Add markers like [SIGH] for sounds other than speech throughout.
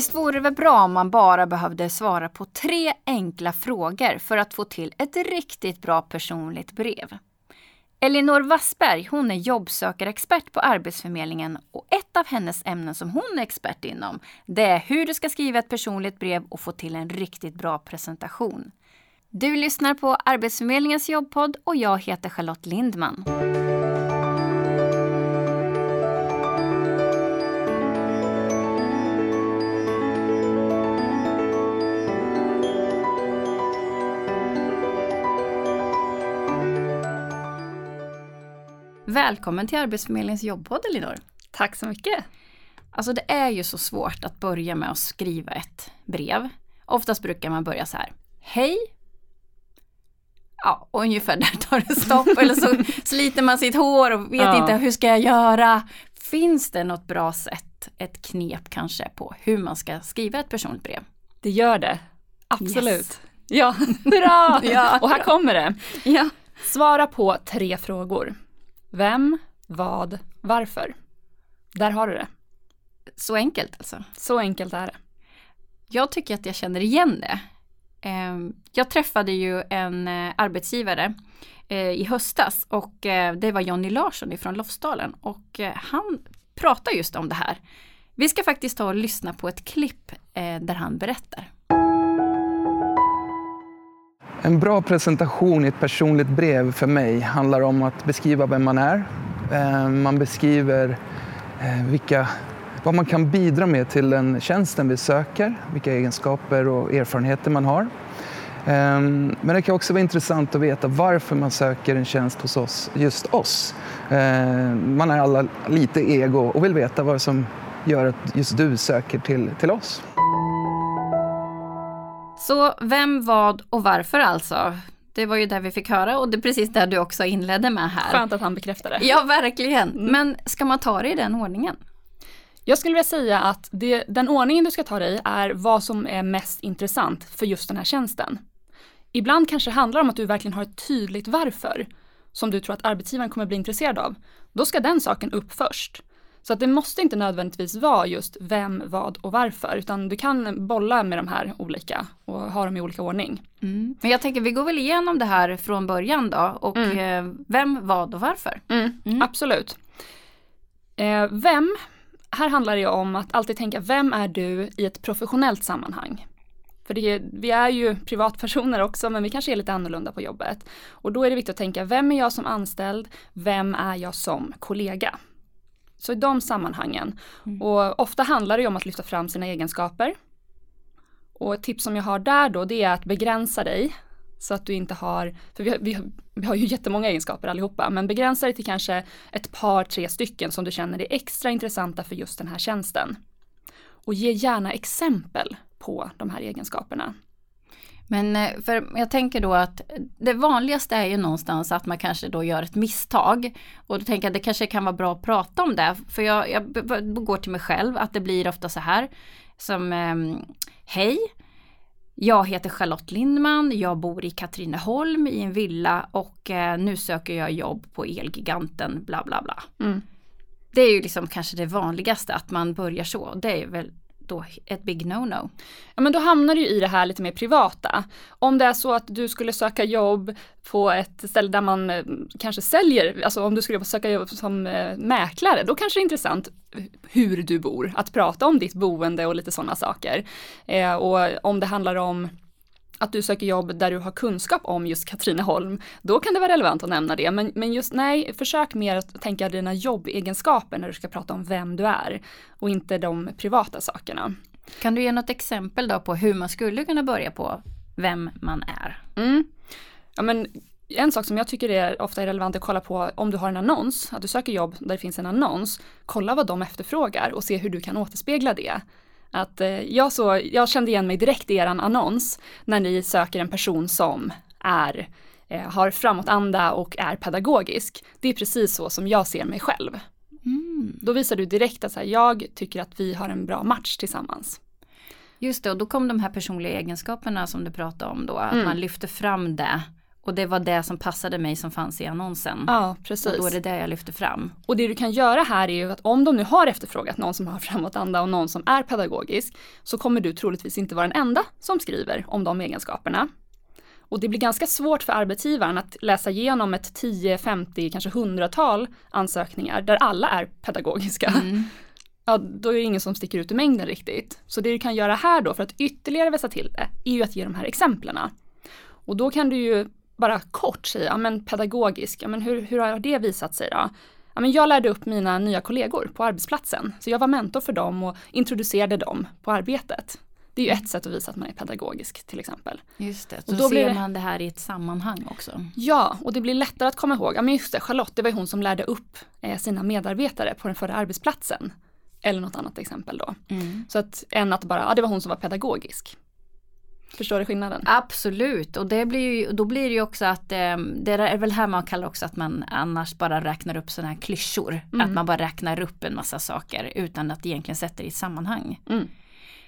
Visst vore det väl bra om man bara behövde svara på tre enkla frågor för att få till ett riktigt bra personligt brev? Elinor Wassberg hon är jobbsökarexpert på Arbetsförmedlingen och ett av hennes ämnen som hon är expert inom det är hur du ska skriva ett personligt brev och få till en riktigt bra presentation. Du lyssnar på Arbetsförmedlingens jobbpodd och jag heter Charlotte Lindman. Välkommen till Arbetsförmedlingens jobbpodd Elinor. Tack så mycket. Alltså det är ju så svårt att börja med att skriva ett brev. Oftast brukar man börja så här. Hej! Ja, och ungefär där tar det stopp. [LAUGHS] Eller så sliter man sitt hår och vet ja. inte hur ska jag göra. Finns det något bra sätt, ett knep kanske på hur man ska skriva ett personligt brev? Det gör det. Absolut. Yes. Ja, bra! [LAUGHS] ja, och här kommer det. Ja. Svara på tre frågor. Vem, vad, varför? Där har du det. Så enkelt alltså? Så enkelt är det. Jag tycker att jag känner igen det. Ehm, jag träffade ju en eh, arbetsgivare eh, i höstas och eh, det var Jonny Larsson ifrån Lofsdalen och han pratar just om det här. Vi ska faktiskt ta och lyssna på ett klipp där han berättar. En bra presentation i ett personligt brev för mig handlar om att beskriva vem man är. Eh, man beskriver eh, vilka, vad man kan bidra med till den tjänsten vi söker, vilka egenskaper och erfarenheter man har. Ehm, men det kan också vara intressant att veta varför man söker en tjänst hos oss, just oss. Ehm, man är alla lite ego och vill veta vad som gör att just du söker till, till oss. Så vem, vad och varför alltså? Det var ju det vi fick höra och det är precis det du också inledde med här. Skönt att han bekräftade. Ja, verkligen. Mm. Men ska man ta det i den ordningen? Jag skulle vilja säga att det, den ordningen du ska ta dig är vad som är mest intressant för just den här tjänsten. Ibland kanske det handlar om att du verkligen har ett tydligt varför som du tror att arbetsgivaren kommer bli intresserad av. Då ska den saken upp först. Så att det måste inte nödvändigtvis vara just vem, vad och varför, utan du kan bolla med de här olika och ha dem i olika ordning. Mm. Men jag tänker vi går väl igenom det här från början då och mm. Eh, vem, vad och varför? Mm. mm. Absolut. Eh, vem, här handlar det om att alltid tänka vem är du i ett professionellt sammanhang? För det, vi är ju privatpersoner också men vi kanske är lite annorlunda på jobbet. Och då är det viktigt att tänka vem är jag som anställd? Vem är jag som kollega? Så i de sammanhangen. Mm. Och ofta handlar det ju om att lyfta fram sina egenskaper. Och ett tips som jag har där då det är att begränsa dig. Så att du inte har, för vi har, vi har, vi har ju [LAUGHS] jättemånga egenskaper allihopa, men begränsa dig till kanske ett par, tre stycken som du känner är extra intressanta för just den här tjänsten. Och ge gärna exempel på de här egenskaperna. Men eh, för jag tänker då att det vanligaste är ju någonstans att man kanske då gör ett misstag. Och då tänker jag att det kanske kan vara bra att prata om det. För jag, jag går till mig själv att det blir ofta så här. Som eh, Hej, jag heter Charlotte Lindman, jag bor i Katrineholm i en villa och eh, nu söker jag jobb på Elgiganten bla bla bla. Mm. Det är ju liksom kanske det vanligaste att man börjar så. Det är väl då ett big no-no. Ja men då hamnar du i det här lite mer privata. Om det är så att du skulle söka jobb på ett ställe där man eh, kanske säljer, alltså om du skulle söka jobb som eh, mäklare, då kanske det är intressant hur du bor, att prata om ditt boende och lite sådana saker. Eh, och om det handlar om att du söker jobb där du har kunskap om just Katrineholm, då kan det vara relevant att nämna det. Men, men just nej, försök mer att tänka dina jobbegenskaper när du ska prata om vem du är och inte de privata sakerna. Kan du ge något exempel då på hur man skulle kunna börja på vem man är? Mm. Ja, men en sak som jag tycker är ofta är relevant att kolla på om du har en annons, att du söker jobb där det finns en annons, kolla vad de efterfrågar och se hur du kan återspegla det. Att eh, jag, så, jag kände igen mig direkt i er annons när ni söker en person som är, eh, har framåtanda och är pedagogisk. Det är precis så som jag ser mig själv. Mm. Då visar du direkt att så här, jag tycker att vi har en bra match tillsammans. Just det, och då kom de här personliga egenskaperna som du pratade om då, att mm. man lyfter fram det Och det var det som passade mig som fanns i annonsen. Ja, precis. Och då är det det jag lyfter fram. Och det du kan göra här är ju att om de nu har efterfrågat någon som har [LAUGHS] framåtanda och någon som är pedagogisk så kommer du troligtvis inte vara den enda som skriver om de egenskaperna. Och det blir ganska svårt för arbetsgivaren att läsa igenom ett 10, 50, kanske hundratal ansökningar där alla är pedagogiska. Mm. [LAUGHS] Ja, då är det ingen som sticker ut i mängden riktigt. Så det du kan göra här då för att ytterligare vässa till det är ju att ge de här exemplen. Och då kan du ju bara kort säga, ja men pedagogisk, ja men hur, hur har det visat sig då? Ja, men jag lärde upp mina nya kollegor på arbetsplatsen, så jag var mentor för dem och introducerade dem på arbetet. Det är ju ett sätt att visa att man är pedagogisk till exempel. Just det, Och så då ser blir det- man det här i ett sammanhang också. Ja, och det blir lättare att komma ihåg. Ja, men just det, Charlotte, det var ju hon som lärde upp eh, sina medarbetare på den förra arbetsplatsen. Eller något annat exempel då. Mm. Så att än att bara, ja det var hon som var pedagogisk. Förstår du skillnaden? Absolut, och det blir ju, då blir det ju också att eh, det är väl här man kallar också att man annars bara räknar upp sådana här klyschor. Mm. Att man bara räknar upp en massa saker utan att egentligen sätta det i ett sammanhang. Mm.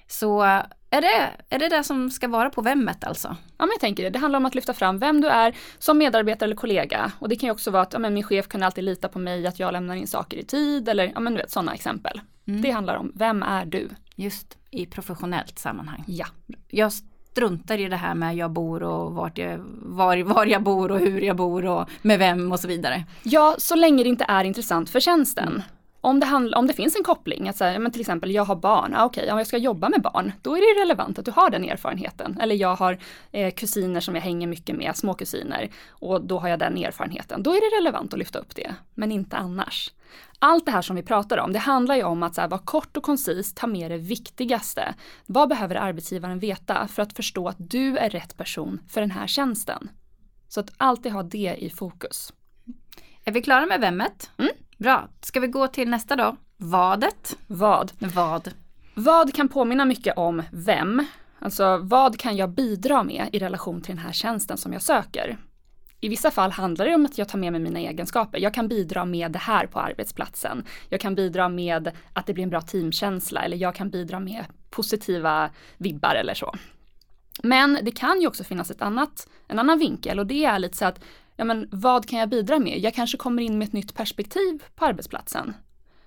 Så är det, är det det som ska vara på vemmet alltså? Ja men jag tänker det, det handlar om att lyfta fram vem du är som medarbetare eller kollega. Och det kan ju också vara att ja, men min chef kan alltid lita på mig, att jag lämnar in saker i tid eller ja men du vet sådana exempel. Mm. Det handlar om, vem är du? Just i professionellt sammanhang. Ja. Jag struntar i det här med jag bor och vart jag, var, var jag bor och hur jag bor och med vem och så vidare. Ja, så länge det inte är intressant för tjänsten. Om det, handl- om det finns en koppling, att säga, men till exempel jag har barn, ah, okej, om jag ska jobba med barn, då är det relevant att du har den erfarenheten. Eller jag har eh, kusiner som jag hänger mycket med, små kusiner, och då har jag den erfarenheten. Då är det relevant att lyfta upp det, men inte annars. Allt det här som vi pratar om, det handlar ju om att så här, vara kort och koncist, ta med det viktigaste. Vad behöver arbetsgivaren veta för att förstå att du är rätt person för den här tjänsten? Så att alltid ha det i fokus. Är vi klara med vemmet? Mm. Bra, ska vi gå till nästa då? Vadet? Vad? Vad? Vad kan påminna mycket om vem? Alltså vad kan jag bidra med i relation till den här tjänsten som jag söker? I vissa fall handlar det om att jag tar med mig mina egenskaper. Jag kan bidra med det här på arbetsplatsen. Jag kan bidra med att det blir en bra teamkänsla eller jag kan bidra med positiva vibbar eller så. Men det kan ju också finnas ett annat, en annan vinkel och det är lite så att, ja men vad kan jag bidra med? Jag kanske kommer in med ett nytt perspektiv på arbetsplatsen.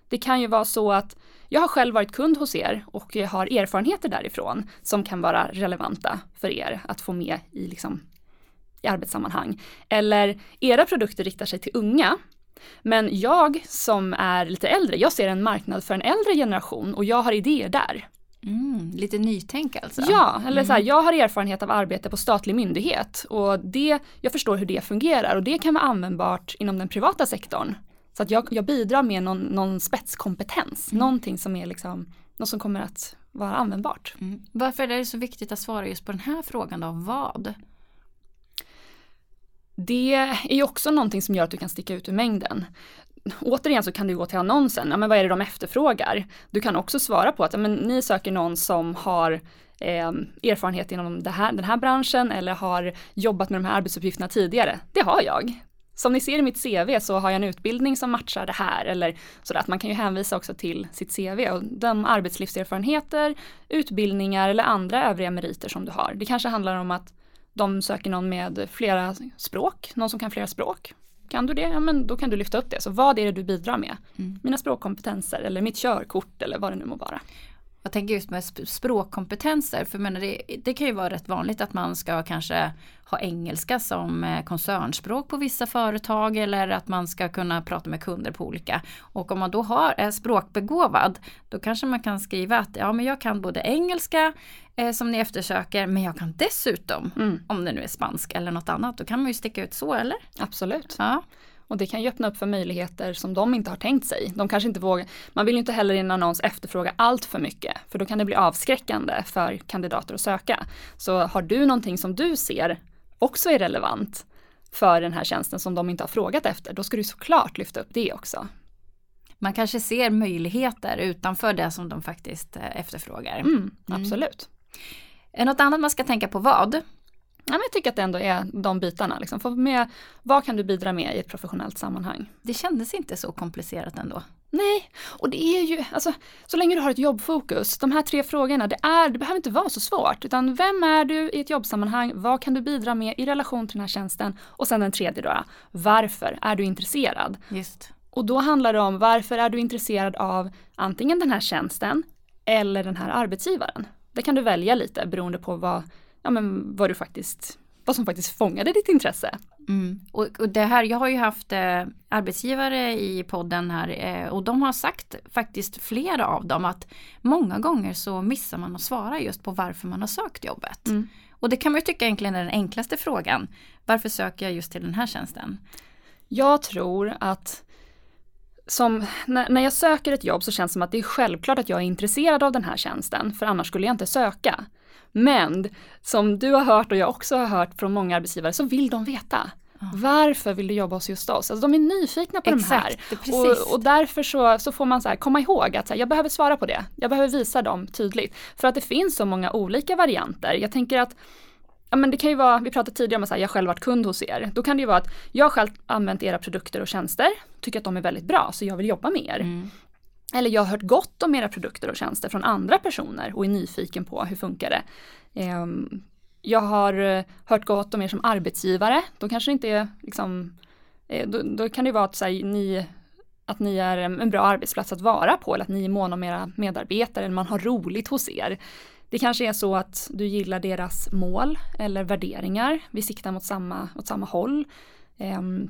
Det kan ju vara så att jag har själv varit kund hos er och jag har erfarenheter därifrån som kan vara relevanta för er att få med i, liksom, i arbetssammanhang. Eller era produkter riktar sig till unga. Men jag som är lite äldre, jag ser en marknad för en äldre generation och jag har idéer där. Mm, lite nytänk alltså? Ja, eller så här, jag har erfarenhet av arbete på statlig myndighet och det, jag förstår hur det fungerar och det kan vara användbart inom den privata sektorn. Så att jag, jag bidrar med någon, någon spetskompetens, någonting som är liksom, något som kommer att vara användbart. Mm. Varför är det så viktigt att svara just på den här frågan då? Vad? Det är ju också någonting som gör att du kan sticka ut ur mängden. Återigen så kan du gå till annonsen, ja, men vad är det de efterfrågar? Du kan också svara på att ja, men ni söker någon som har eh, erfarenhet inom det här, den här branschen eller har jobbat med de här arbetsuppgifterna tidigare. Det har jag. Som ni ser i mitt CV så har jag en utbildning som matchar det här eller sådär. Att man kan ju hänvisa också till sitt CV och de arbetslivserfarenheter, utbildningar eller andra övriga meriter som du har. Det kanske handlar om att de söker någon med flera språk, någon som kan flera språk. Kan du det? Ja men då kan du lyfta upp det. Så vad är det du bidrar med? Mm. Mina språkkompetenser eller mitt körkort eller vad det nu må vara. Jag tänker just med sp- språkkompetenser, för menar det, det kan ju vara rätt vanligt att man ska kanske ha engelska som eh, koncernspråk på vissa företag eller att man ska kunna prata med kunder på olika. Och om man då har, är språkbegåvad, då kanske man kan skriva att ja men jag kan både engelska eh, som ni eftersöker, men jag kan dessutom, Mm. om det nu är spansk eller något annat, då kan man ju sticka ut så eller? Absolut. Ja. Och det kan ju öppna upp för möjligheter som de inte har tänkt sig. De kanske inte vågar, man vill ju inte heller i en annons efterfråga allt för mycket, för då kan det bli avskräckande för kandidater att söka. Så har du någonting som du ser också är relevant för den här tjänsten som de inte har frågat efter, då ska du såklart lyfta upp det också. Man kanske ser möjligheter utanför det som de faktiskt eh, efterfrågar. Mm, absolut. Är något annat man ska tänka på vad? Ja, men jag tycker att det ändå är de bitarna. Liksom. Få med, vad kan du bidra med i ett professionellt sammanhang? Det kändes inte så komplicerat ändå. Nej, och det är ju, alltså, så länge du har ett jobbfokus, de här tre frågorna, det, är, det behöver inte vara så svårt, utan vem är du i ett jobbsammanhang, vad kan du bidra med i relation till den här tjänsten och sen den tredje då, varför är du intresserad? Just. Och då handlar det om varför är du intresserad av antingen den här tjänsten eller den här arbetsgivaren. Det kan du välja lite beroende på vad, ja, men vad du faktiskt vad som faktiskt fångade ditt intresse. Mm. Och, och, det här, jag har ju haft eh, arbetsgivare i podden här eh, och de har sagt faktiskt flera av dem att många gånger så missar man att svara just på varför man har sökt jobbet. Mm. Och det kan man ju tycka egentligen är den enklaste frågan. Varför söker jag just till den här tjänsten? Jag tror att som, när, när jag söker ett jobb så känns det som att det är självklart att jag är intresserad av den här tjänsten, för annars skulle jag inte söka. Men som du har hört och jag också har hört från många arbetsgivare så vill de veta. Varför vill du jobba hos just oss? Alltså de är nyfikna på Exakt, de här. Och, och, därför så, så får man så här, komma ihåg att här, jag behöver svara på det. Jag behöver visa dem tydligt. För att det finns så många olika varianter. Jag tänker att Ja men det kan ju vara, vi pratade tidigare om att jag själv varit kund hos er. Då kan det ju vara att jag själv använt era produkter och tjänster, tycker att de är väldigt bra så jag vill jobba med er. Mm. Eller jag har hört gott om era produkter och tjänster från andra personer och är nyfiken på hur funkar det. Ehm, jag har eh, hört gott om er som arbetsgivare. Då kanske det inte är liksom, eh, då, då kan det vara att, här, ni, att ni är en bra arbetsplats att vara på eller att ni är måna om era medarbetare eller man har roligt hos er. Det kanske är så att du gillar deras mål eller värderingar. Vi siktar mot samma, åt samma håll. Ehm,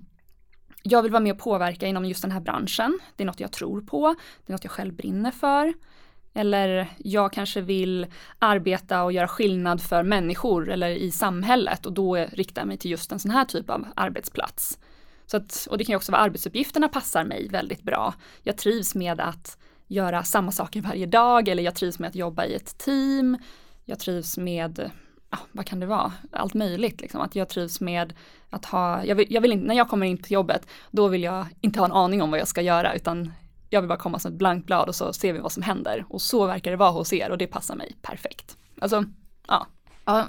jag vill vara med och påverka inom just den här branschen. Det är något jag tror på. Det är något jag själv brinner för. Eller jag kanske vill arbeta och göra skillnad för människor eller i samhället och då riktar jag mig till just en sån här typ av arbetsplats. Så att, och det kan ju också vara arbetsuppgifterna passar mig väldigt bra. Jag trivs med att göra samma saker varje dag eller jag trivs med att jobba i ett team. Jag trivs med, ja, vad kan det vara, allt möjligt. Liksom. Att jag trivs med att ha, jag vill, jag vill inte, när jag kommer in till jobbet, då vill jag inte ha en aning om vad jag ska göra utan jag vill bara komma som ett blankt blad och så ser vi vad som händer. Och så verkar det vara hos er och det passar mig perfekt. Alltså, ja. Ja,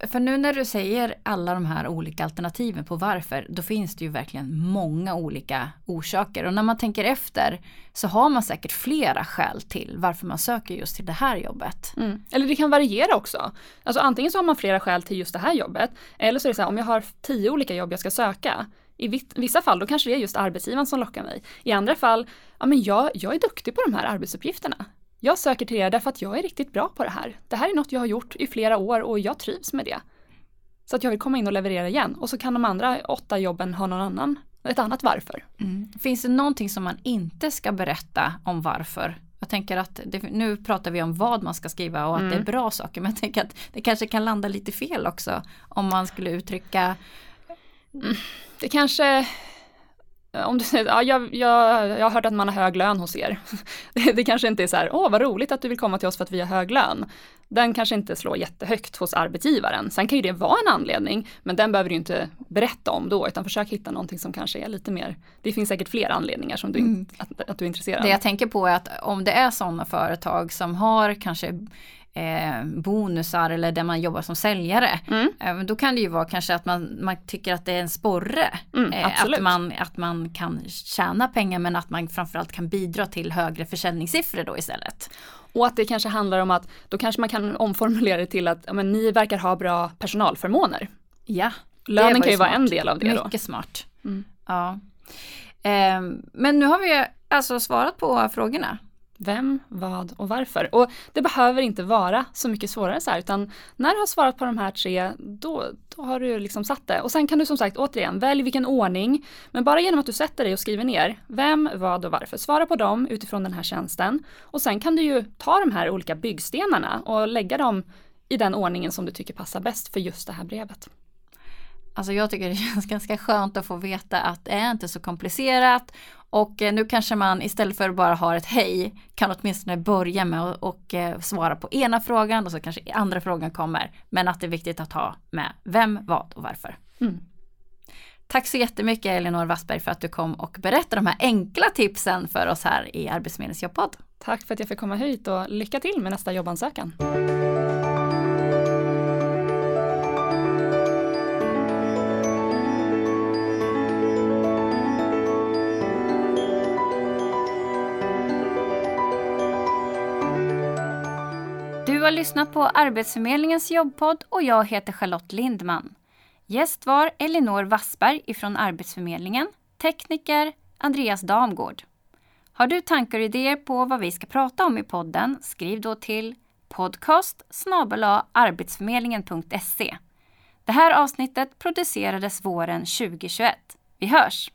för nu när du säger alla de här olika alternativen på varför, då finns det ju verkligen många olika orsaker. Och när man tänker efter så har man säkert flera skäl till varför man söker just till det här jobbet. Mm. Eller det kan variera också. Alltså antingen så har man flera skäl till just det här jobbet, eller så är det så här om jag har tio olika jobb jag ska söka, i vissa fall då kanske det är just arbetsgivaren som lockar mig. I andra fall, ja men jag, jag är duktig på de här arbetsuppgifterna. Jag söker till er därför att jag är riktigt bra på det här. Det här är något jag har gjort i flera år och jag trivs med det. Så att jag vill komma in och leverera igen och så kan de andra åtta jobben ha någon annan, ett annat varför. Mm. Finns det någonting som man inte ska berätta om varför? Jag tänker att det, nu pratar vi om vad man ska skriva och att mm. det är mm. bra saker men jag tänker att det kanske kan landa lite fel också om man skulle uttrycka mm. Det kanske om du säger, ja, jag, jag, jag har hört att man har hög lön hos er. [LAUGHS] Det, det kanske inte är så här, åh vad roligt att du vill komma till oss för att vi har hög lön. Den kanske inte slår jättehögt hos arbetsgivaren. Sen kan ju det vara en anledning, men den behöver du inte berätta om då, utan försök hitta någonting som kanske är lite mer, det finns säkert fler anledningar som du, mm. att, att du är intresserad Det jag tänker på är att om det är sådana företag som har kanske eh, bonusar eller där man jobbar som säljare. Mm. Eh, då kan det ju vara kanske att man, man tycker att det är en sporre. Mm, eh, att, man, att man kan tjäna pengar men att man framförallt kan bidra till högre försäljningssiffror då istället. Och att det kanske handlar om att då kanske man kan omformulera det till att ja, men, ni verkar ha bra personalförmåner. Ja. Lönen kan ju smart. vara en del av det Mycket då. smart. Mm. Ja. Eh, men nu har vi alltså svarat på frågorna. Vem, vad och varför. Och det behöver inte vara så mycket svårare så här, utan när du har svarat på de här tre, då, då har du liksom satt det. Och sen kan du som sagt återigen, välj vilken ordning, men bara genom att du sätter dig och skriver ner vem, vad och varför. Svara på dem utifrån den här tjänsten. Och sen kan du ju ta de här olika byggstenarna och lägga dem i den ordningen som du tycker passar bäst för just det här brevet. Alltså jag tycker det [LAUGHS] känns ganska skönt att få veta att det är inte så komplicerat och eh, nu kanske man istället för att bara ha ett hej kan åtminstone börja med att och eh, svara på ena frågan och så kanske andra frågan kommer. Men att det är viktigt att ha med vem, vad och varför. Mm. Tack så jättemycket Elinor Wassberg för att du kom och berättade de här enkla tipsen för oss här i Arbetsförmedlingens jobbpodd. Tack för att jag fick komma hit och lycka till med nästa jobbansökan. Har lyssnat på Arbetsförmedlingens jobbpodd och jag heter Charlotte Lindman. Gäst var Elinor Wassberg ifrån Arbetsförmedlingen, tekniker Andreas Damgård. Har du tankar och idéer på vad vi ska prata om i podden, skriv då till podcast arbetsförmedlingen.se. Det här avsnittet producerades våren 2021. Vi hörs!